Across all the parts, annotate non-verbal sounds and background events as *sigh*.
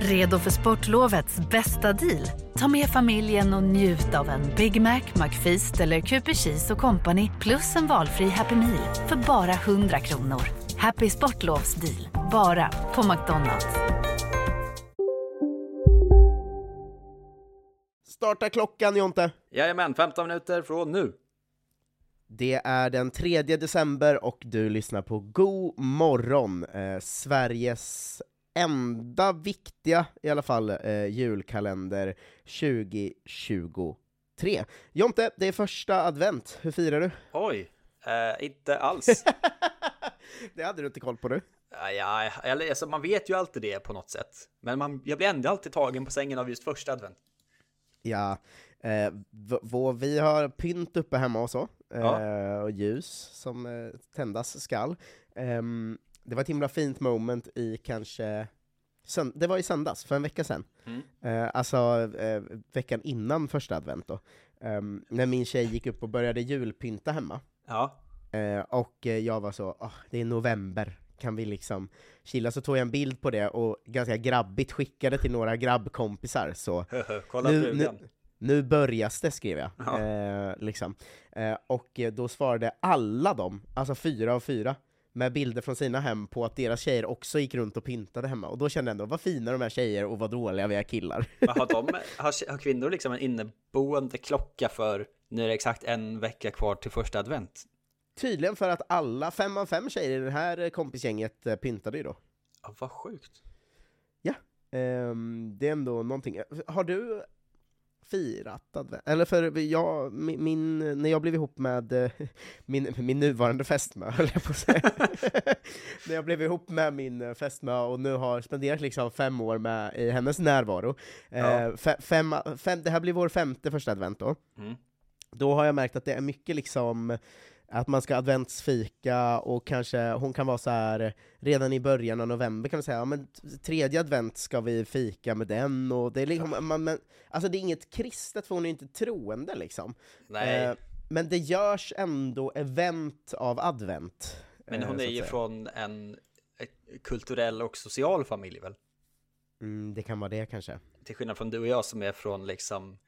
Redo för sportlovets bästa deal? Ta med familjen och njut av en Big Mac, McFeast eller Cooper Cheese och Company plus en valfri Happy Meal för bara 100 kronor. Happy Sportlovs deal, bara på McDonalds. Starta klockan Jonte! Jajamän, 15 minuter från nu. Det är den 3 december och du lyssnar på God morgon, eh, Sveriges enda viktiga, i alla fall, eh, julkalender 2023. Jonte, det är första advent, hur firar du? Oj, eh, inte alls. *laughs* det hade du inte koll på du? Ja, eller, alltså, man vet ju alltid det på något sätt. Men man, jag blir ändå alltid tagen på sängen av just första advent. Ja, eh, vi har pynt uppe hemma och så, eh, Ja. och ljus som eh, tändas skall. Ehm, det var ett himla fint moment i kanske, det var i söndags, för en vecka sedan. Mm. Eh, alltså eh, veckan innan första advent då. Ehm, när min tjej gick upp och började julpynta hemma. Ja, Eh, och jag var så, "Åh, det är november, kan vi liksom chilla? Så tog jag en bild på det och ganska grabbigt skickade till några grabbkompisar, så *laughs* kolla nu, frugan. nu, nu börjas det, skrev jag. Ja. Eh, liksom. eh, och då svarade alla de, alltså fyra av fyra, med bilder från sina hem på att deras tjejer också gick runt och pyntade hemma. Och då kände jag ändå, vad fina de här tjejer och vad dåliga vi är killar. Men har, *laughs* de, har, har kvinnor liksom en inneboende klocka för nu är det exakt en vecka kvar till första advent? Tydligen för att alla, fem av fem tjejer i det här kompisgänget eh, pyntade ju då. Ja, vad sjukt. Ehm, det är ändå någonting. Har du firat advent? Eller för jag, min, min, när jag blev ihop med eh, *laughs* min, min nuvarande fästmö, *laughs* höll jag på att säga. *laughs* när jag blev ihop med min eh, fästmö och nu har spenderat liksom fem år med, i hennes närvaro. Ja. Eh, fe- fem, fem, det här blir vår femte första advent då. Mm. Då har jag märkt att det är mycket liksom att man ska adventsfika och kanske hon kan vara så här redan i början av november kan man säga, ja, men tredje advent ska vi fika med den och det är liksom, man, men, alltså det är inget kristet för hon är inte troende liksom. Nej, Eh, men det görs ändå event av advent. men eh, hon så är ju från en eh, kulturell och social familj väl? Mm, det kan vara det kanske. Till skillnad från du och jag som är från liksom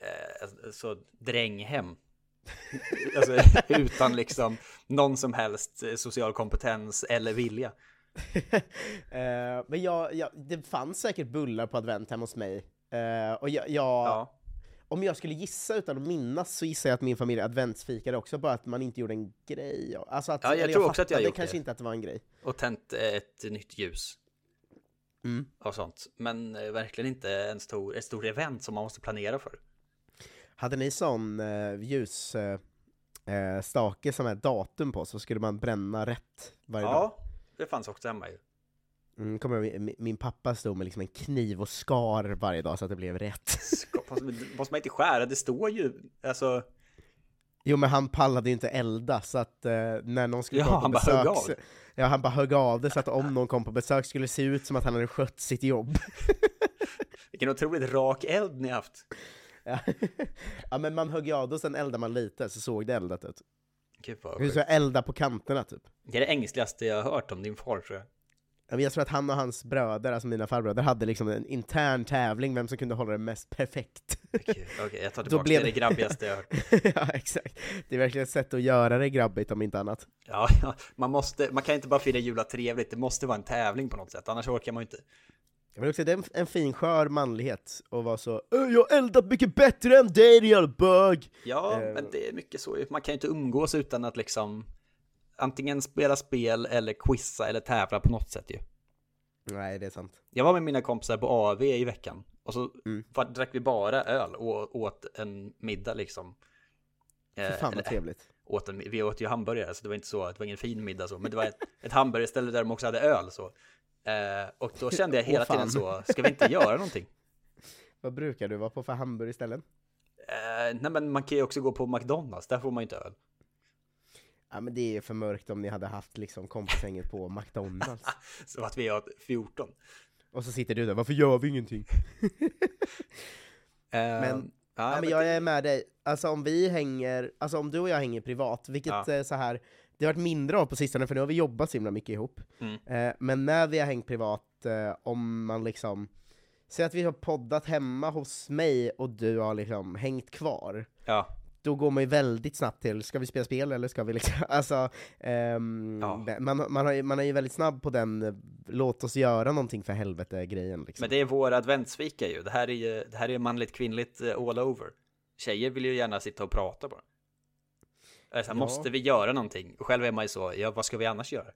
eh, så dränghem. *laughs* alltså utan liksom någon som helst eh, social kompetens eller vilja. *laughs* Eh, men jag, jag, det fanns säkert bullar på advent hemma hos mig. Eh, och jag, jag, Ja, Om jag skulle gissa utan att minnas så gissar jag att min familj adventsfikade också, bara att man inte gjorde en grej. Alltså att, Ja, jag tror också att jag gjort kanske det. inte att det var en grej. och tänt ett nytt ljus Mm. och sånt. Men verkligen inte en stor, ett stort event som man måste planera för. Hade ni sån eh, ljusstake eh, stake som är datum på, så skulle man bränna rätt varje dag. Ja, det fanns också hemma ju. Mm, kommer min, min pappa stod med liksom en kniv och skar varje dag så att det blev rätt. Måste, man inte skära? Det står ju, alltså, Jo men han pallade ju inte elda, så att eh, när någon skulle Ja, komma på bara besök... av. så- Ja, han bara högg av det så att om någon kom på besök skulle det se ut som att han hade skött sitt jobb. vilken otroligt rak eld ni haft. Ja. *laughs* ja men man högg av och sen eldade man lite, så såg det eldat ut. Gud vad sjukt. elda på kanterna typ. Det är det ängsligaste jag har hört om din far tror jag. Ja, Jag tror att han och hans bröder, alltså mina farbröder, hade liksom en intern tävling vem som kunde hålla det mest perfekt. Okej, okej, jag tar *laughs* tillbaka blev det, det- det grabbigaste jag hört. *laughs* ja, exakt. Det är verkligen ett sätt att göra det grabbigt om inte annat. Ja, ja, man måste, man kan inte bara fira jula trevligt, det måste vara en tävling på något sätt, annars orkar man ju inte. Jag vill också det är en, en fin skör manlighet att vara så "Ö, Jag har eldat mycket bättre än dig din bög! Ja, Eh. men det är mycket så. Man kan ju inte umgås utan att liksom antingen spela spel eller quizza eller tävla på något sätt ju. Nej, det är sant. Jag var med mina kompisar på AV i veckan och så Mm. drack vi bara öl och åt en middag liksom. Fy Eh, fan vad eller- trevligt. åt en, vi åt ju hamburgare, så det var inte så, det var ingen fin middag så, men det var ett, ett hamburgerställe där de också hade öl så. Eh, och då kände jag hela fan. tiden så, ska vi inte göra någonting? *laughs* Vad brukar du vara på för hamburgerställen? Eh, nej men man kan ju också gå på McDonalds, där får man ju inte öl. Ja men det är för mörkt om ni hade haft liksom kompisgänget på McDonalds. *laughs* Så att vi har 14. Och så sitter du där, varför gör vi ingenting? *laughs* Eh, Men- ja, men jag är med dig. Alltså om vi hänger, alltså om du och jag hänger privat, vilket Ja. eh, så här, det har varit mindre av på sistone för nu har vi jobbat så himla mycket ihop. Mm. Eh, men när vi har hängt privat, eh, om man liksom, säg att vi har poddat hemma hos mig och du har liksom hängt kvar, ja, då går man ju väldigt snabbt till, ska vi spela spel eller ska vi liksom, *laughs* alltså, ehm, Ja. man, man, har, ju- man är ju väldigt snabb på den, låt oss göra någonting för helvete grejen liksom. men det är vår adventsvika ju. Det här är ju, det här är manligt kvinnligt eh, all over. Tjejer vill ju gärna sitta och prata bara. Alltså, Ja. Måste vi göra någonting? Och själv är man ju så, ja vad ska vi annars göra?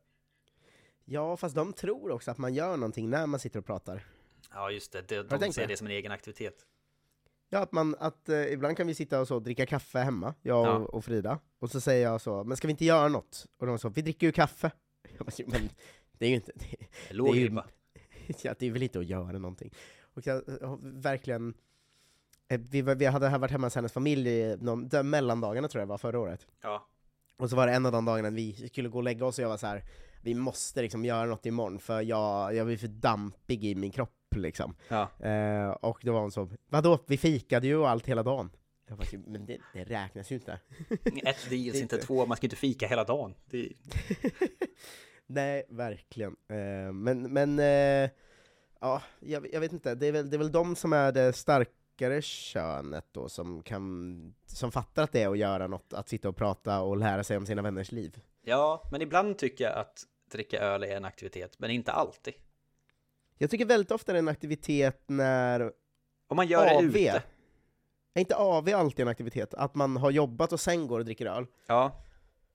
Ja, fast de tror också att man gör någonting när man sitter och pratar. Ja just det, de, de ser det som en egen aktivitet. Ja, att, man, att eh, ibland kan vi sitta och så dricka kaffe hemma, jag och, Ja. och Frida, och så säger jag så, men ska vi inte göra något? Och de så, vi dricker ju kaffe. *laughs* Jag bara, "Jo, men det är ju inte, det, Låg det är ju- *laughs* ja, det är väl inte att göra någonting. Och jag har verkligen, eh, vi, vi hade varit hemma hos hennes familj i de mellandagarna tror jag var förra året. Ja. Och så var det en av de dagarna vi skulle gå och lägga oss och jag var så här. vi måste liksom göra något imorgon för jag, jag blir för dampig i min kropp liksom. ja. Eh, och då var hon så, vadå, vi fikade ju och allt hela dagen. Jag bara, men det, det räknas ju inte. *laughs* Ett deals, Det inte- två, man ska inte fika hela dagen. Det, *laughs* Nej, verkligen. Eh, men, men, eh, ja, jag, jag vet inte, det är, väl, det är väl de som är det starkare könet då, som kan, som fattar att det är att göra något, att sitta och prata och lära sig om sina vänners liv. ja, men ibland tycker jag att dricka öl är en aktivitet, men inte alltid. Jag tycker väldigt ofta det är en aktivitet när Om man gör det AV, ute. är inte AV alltid en aktivitet? Att man har jobbat och sen går och dricker öl? Ja,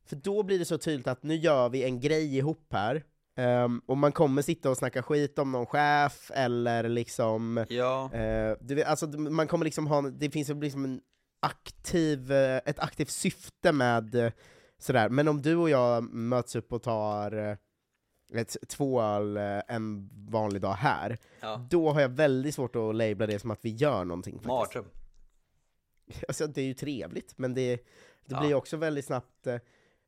För då blir det så tydligt att nu gör vi en grej ihop här, ehm, och man kommer sitta och snacka skit om någon chef, eller liksom, ja, eh, du alltså man kommer liksom ha, det finns liksom en aktiv, eh, ett aktivt syfte med eh, sådär, men om du och jag möts upp och tar ett, två öl eh, en vanlig dag här, ja. då har jag väldigt svårt att labla det som att vi gör någonting faktiskt. Mardröm. *laughs* Alltså det är ju trevligt, men det, det Ja. blir också väldigt snabbt eh,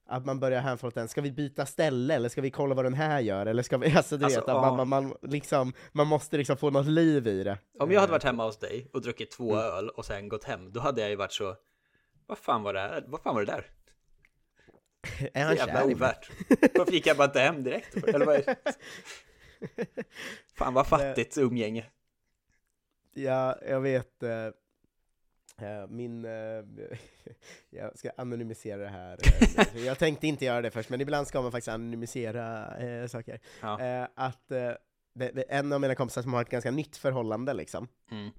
att man börjar till den, ska vi byta ställe eller ska vi kolla vad den här gör? Eller ska vi, *laughs* alltså du Alltså, vet, att man, man, man, liksom, man måste liksom få något liv i det. Om jag hade varit hemma hos dig och druckit två öl och sen gått hem, då hade jag ju varit så vad fan var det här? Vad fan var det där? *laughs* är han jävla kär ovärt. Varför gick jag bara inte hem direkt? Eller vad är? Fan vad fattigt umgänge. Ja, jag vet. eh, eh, min... eh, *laughs* jag ska anonymisera det här. jag tänkte inte göra det först, men ibland ska man faktiskt anonymisera saker. Ja. Att en av mina kompisar som har ett ganska nytt förhållande liksom, Mm.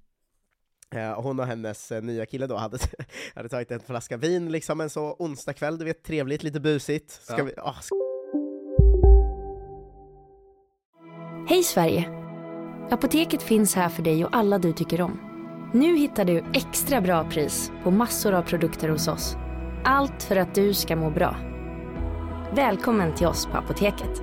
Eh, hon och hennes eh, nya kille då hade, *laughs* hade tagit en flaska vin liksom en så onsdag kväll, du vet, trevligt, lite busigt. Ska Ja. vi, ah, ska Hej Sverige! Apoteket finns här för dig och alla du tycker om. Nu hittar du extra bra pris på massor av produkter hos oss. Allt för att du ska må bra. Välkommen till oss på Apoteket.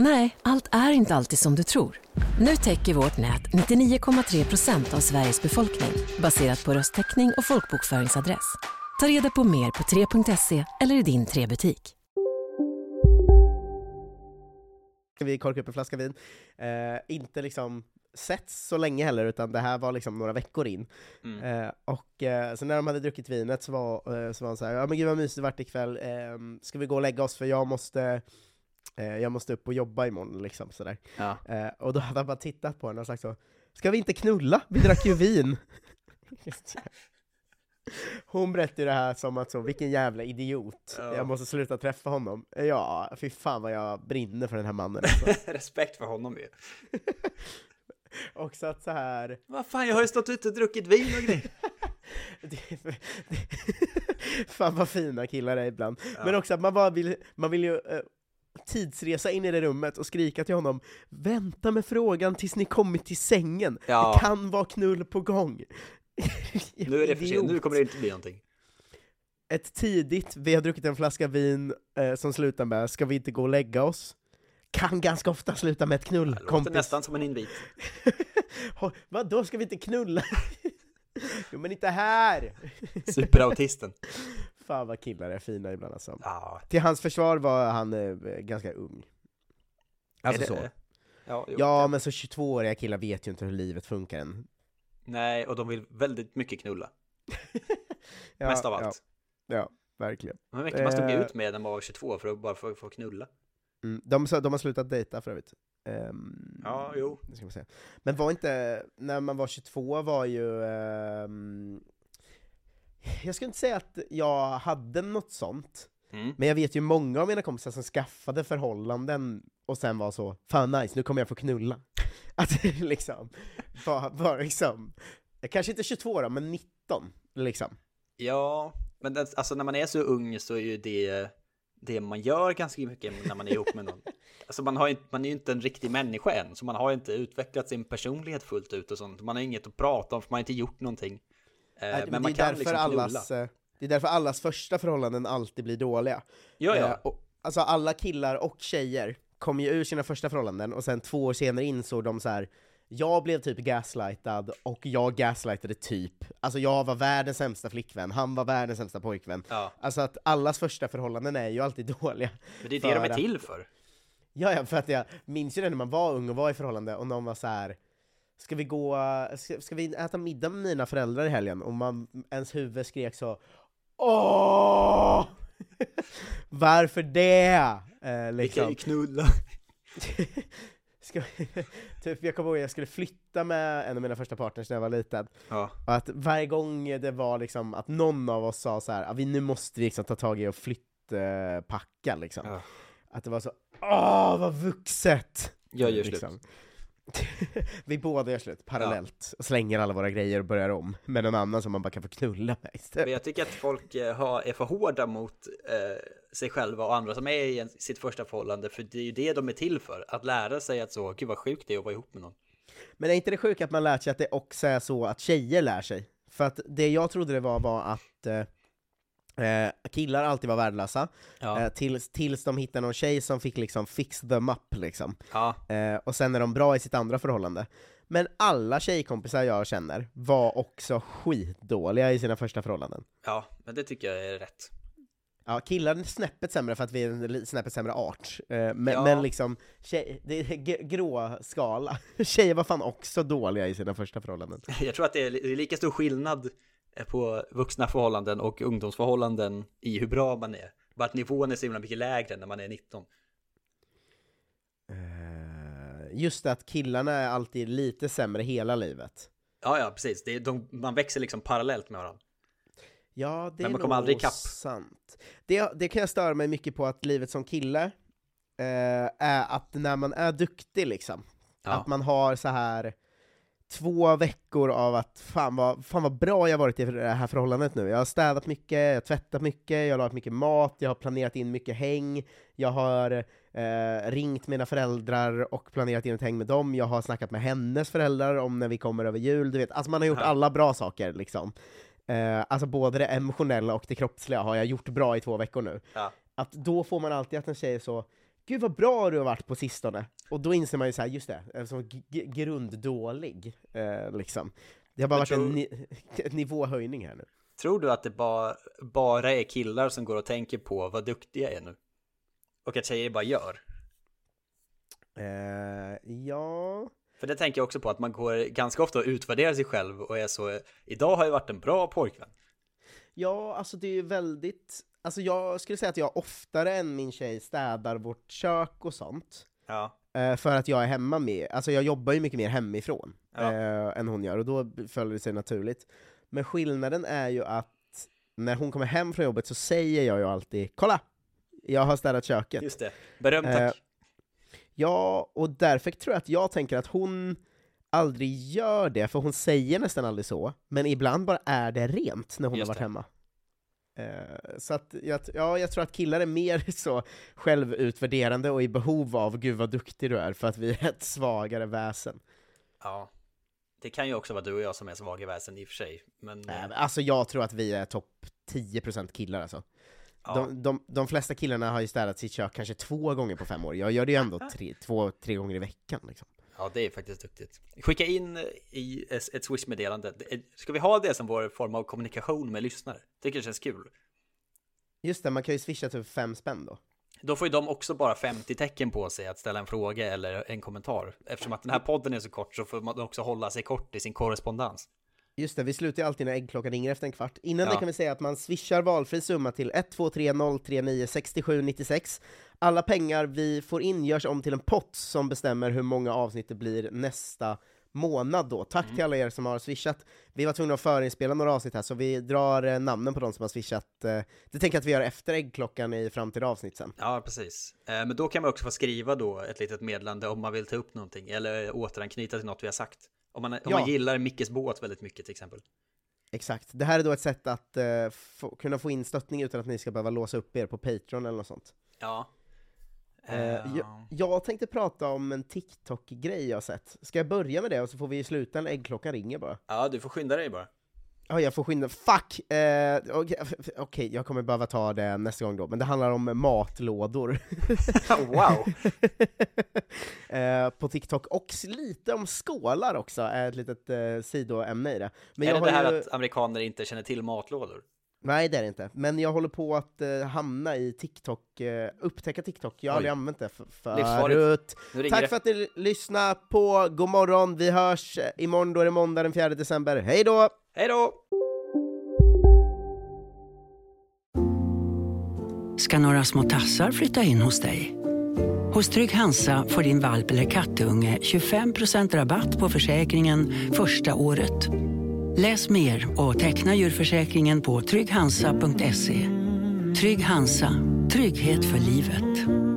Nej, allt är inte alltid som du tror. Nu täcker vårt nät 99,3 procent av Sveriges befolkning baserat på röstteckning och folkbokföringsadress. Ta reda på mer på 3.se eller i din 3-butik. vi korka upp en flaska vin. Eh, inte liksom setts så länge heller, utan det här var liksom några veckor in. Mm. Eh, och eh, så när de hade druckit vinet så var, eh, så var han såhär, ja men gud vad mysigt det vart ikväll, eh, ska vi gå och lägga oss för jag måste eh, jag måste upp och jobba imorgon liksom sådär. Ja. Eh, och då hade han bara tittat på henne och sagt så, ska vi inte knulla? Vi drack ju vin! *laughs* Hon berättade det här som att så, vilken jävla idiot, Ja. jag måste sluta träffa honom. Ja, fy fan vad jag brinner för den här mannen alltså. *laughs* Respekt för honom ju. *laughs* Också att så här Vad fan, jag har ju stått ute och druckit vin och grejer. det, det, Fan vad fina killar är ibland. Men också att man bara vill, man vill ju eh, tidsresa in i det rummet och skrika till honom Vänta med frågan tills ni kommit till sängen, Ja. det kan vara knull på gång. *laughs* Nu är det för sent, nu kommer det inte bli någonting. Ett tidigt, vi har druckit en flaska vin eh, som slutar med Ska vi inte gå och lägga oss? Kan ganska ofta sluta med ett knull, Det kompis. nästan som en invit. *laughs* Vadå, ska vi inte knulla? *laughs* jo men inte här! Superautisten. Fan vad killar är fina ibland alltså. Ja, Till hans försvar var han eh, ganska ung. Alltså så. Ja, jo. Ja, men så 22-åriga killar vet ju inte hur livet funkar än. Nej, och de vill väldigt mycket knulla. *laughs* Ja, Mest av allt. Ja, ja verkligen. Men mycket man stod Eh. ut med när man var 22 för att bara få, få knulla. Mm. De, de har slutat dejta för övrigt. Ehm, Ja, jo. det ska man säga. Men var inte, när man var 22 var ju... ehm, jag skulle inte säga att jag hade något sånt, Mm. men jag vet ju många av mina kompisar som skaffade förhållanden och sen var så 'Fan nice, nu kommer jag få knulla' *laughs* Att liksom, var, var liksom, kanske inte 22 då, men 19 liksom. Ja, men det, alltså när man är så ung så är ju det det man gör ganska mycket när man är ihop med någon. *laughs* Alltså man, har ju, man är ju inte en riktig människa än, så man har inte utvecklat sin personlighet fullt ut och sånt. Man har inget att prata om för man har inte gjort någonting. Eh, Nej, men det man är kan därför liksom knulla. allas, eh, Det är därför allas första förhållanden alltid blir dåliga. Ja, Eh, ja. och, alltså alla killar och tjejer kommer ju ur sina första förhållanden och sen två år senare insåg de så här. jag blev typ gaslightad och jag gaslightade typ, alltså jag var världens sämsta flickvän, han var världens sämsta pojkvän. ja. Alltså att allas första förhållanden är ju alltid *laughs* dåliga. Men det är det de är till för. Ja, ja, för att jag minns ju det när man var ung och var i förhållande och någon var så här. Ska vi gå, ska, ska vi äta middag med mina föräldrar i helgen? Och man, ens huvud skrek så Åh! *laughs* Varför det? Eh, Vi kan ju liksom. knulla. *laughs* Ska, *laughs* typ, jag kommer ihåg att jag skulle flytta med en av mina första partners när jag var liten. Ja. Och att varje gång det var liksom att någon av oss sa så här, "Ah, vi, nu måste vi liksom ta tag i och flyttpacka liksom. Ja. Att det var så, åh vad vuxet! Jag gör Liksom. *laughs* vi båda gör slut parallellt, och slänger alla våra grejer och börjar om med någon annan som man bara kan få knulla med Men istället. jag tycker att folk eh, har, är för hårda mot eh, sig själva och andra som är i en, sitt första förhållande, för det är ju det de är till för. Att lära sig att så, gud vad sjukt det är att vara ihop med någon. Men är inte det sjukt att man lärt sig att det också är så att tjejer lär sig? För att det jag trodde det var var att eh, eh, killar alltid var värdelösa, Ja. eh, tills, tills de hittade någon tjej som fick liksom fix them up liksom. Ja, Eh, och sen är de bra i sitt andra förhållande. Men alla tjejkompisar jag känner var också skitdåliga i sina första förhållanden. ja, men det tycker jag är rätt. Ja, killar är snäppet sämre för att vi är en snäppet sämre art. Eh, men, Ja. men liksom, tjej, det är grå skala. *laughs* Tjejer var fan också dåliga i sina första förhållanden. Jag tror att det är lika stor skillnad på vuxna förhållanden och ungdomsförhållanden i hur bra man är. Bara att nivån är så himla mycket lägre när man är 19. Eh, just det att killarna är alltid lite sämre hela livet. Ja, ja, precis. Det är, de, man växer liksom parallellt med varandra. Ja, det Men är man kommer nog aldrig ikapp. sant. Det, det kan jag störa mig mycket på att livet som kille eh, är att när man är duktig liksom, Ja. att man har så här två veckor av att fan vad, fan vad bra jag varit i det här förhållandet nu. Jag har städat mycket, jag har tvättat mycket, jag har lagat mycket mat, jag har planerat in mycket häng, jag har eh, ringt mina föräldrar och planerat in ett häng med dem, jag har snackat med hennes föräldrar om när vi kommer över jul, du vet, alltså man har gjort alla bra saker liksom. Eh, alltså både det emotionella och det kroppsliga har jag gjort bra i två veckor nu. Ja. Att då får man alltid att en tjej så Gud vad bra du har varit på sistone! Och då inser man ju så här, just det, eh, som grunddålig, eh, liksom. Det har bara varit en tror- ni *laughs* nivåhöjning här nu. Tror du att det bara, bara är killar som går och tänker på vad duktiga jag är nu? Och att tjejer bara gör? Eh, ja... För det tänker jag också på att man går ganska ofta och utvärderar sig själv och är så Idag har jag varit en bra pojkvän Ja, alltså det är ju väldigt... Alltså jag skulle säga att jag oftare än min tjej städar vårt kök och sånt. Ja, Eh, för att jag är hemma med, alltså jag jobbar ju mycket mer hemifrån Ja. eh, än hon gör, och då följer det sig naturligt. Men skillnaden är ju att när hon kommer hem från jobbet så säger jag ju alltid Kolla! Jag har städat köket. Just det. Beröm tack. Eh, Ja, och därför tror jag att jag tänker att hon aldrig gör det, för hon säger nästan aldrig så, men ibland bara är det rent när hon Just har varit det. hemma. Eh, så att, jag, ja, jag tror att killar är mer *laughs* så självutvärderande och i behov av 'Gud vad duktig du är' för att vi är ett svagare väsen. Ja. Det kan ju också vara du och jag som är svaga väsen i och för sig. Men, Nej, eh, men Alltså jag tror att vi är topp 10% killar alltså. ja. De, de, de flesta killarna har ju städat sitt kök kanske två gånger på fem år, jag gör det ju ändå *laughs* tre, två, tre gånger i veckan liksom. Ja, det är faktiskt duktigt. Skicka in i ett Swish-meddelande. Ska vi ha det som vår form av kommunikation med lyssnare? Tycker det känns kul. Just det, man kan ju swisha typ fem spänn då. Då får ju de också bara 50 tecken på sig att ställa en fråga eller en kommentar. Eftersom att den här podden är så kort så får man också hålla sig kort i sin korrespondens. Just det, vi slutar ju alltid när äggklockan ringer efter en kvart. Innan Ja. det kan vi säga att man swishar valfri summa till 123 039 67 96. Alla pengar vi får in görs om till en pott som bestämmer hur många avsnitt det blir nästa månad då. Tack till alla er som har swishat. Vi var tvungna att förinspela några avsnitt här, så vi drar eh, namnen på de som har swishat. Eh, det tänker jag att vi gör efter äggklockan i framtida avsnitt sen. Ja, precis. Eh, Men då kan man också få skriva då ett litet meddelande om man vill ta upp någonting eller återanknyta till något vi har sagt. Om man, om Ja. man gillar Mickes båt väldigt mycket till exempel. Exakt. Det här är då ett sätt att eh, få, kunna få in stöttning utan att ni ska behöva låsa upp er på Patreon eller något sånt. Ja. Eh, Eh, jag, jag tänkte prata om en TikTok-grej jag har sett. Ska jag börja med det och så får vi sluta när äggklockan ringer bara? Ja, du får skynda dig bara. Ja, jag får skynda. Fuck! Eh, Okej, okej, jag kommer behöva ta det nästa gång då, men det handlar om matlådor. *laughs* wow! *laughs* eh, på TikTok, och lite om skålar också, är ett litet eh, sidoämne i det. Men är jag det det här ju... att amerikaner inte känner till matlådor? Nej, det är det inte. Men jag håller på att eh, hamna i TikTok, eh, upptäcka TikTok. Jag har aldrig använt det förut. Tack det. för att ni lyssnade på God morgon. Vi hörs eh, imorgon, då är det måndag den 4 december. Hej då! Hej då! ska några små tassar flytta in hos dig. Hos Trygg Hansa får din valp eller kattunge 25% rabatt på försäkringen första året. Läs mer och teckna djurförsäkringen på trygghansa.se. Trygg Hansa, trygghet för livet.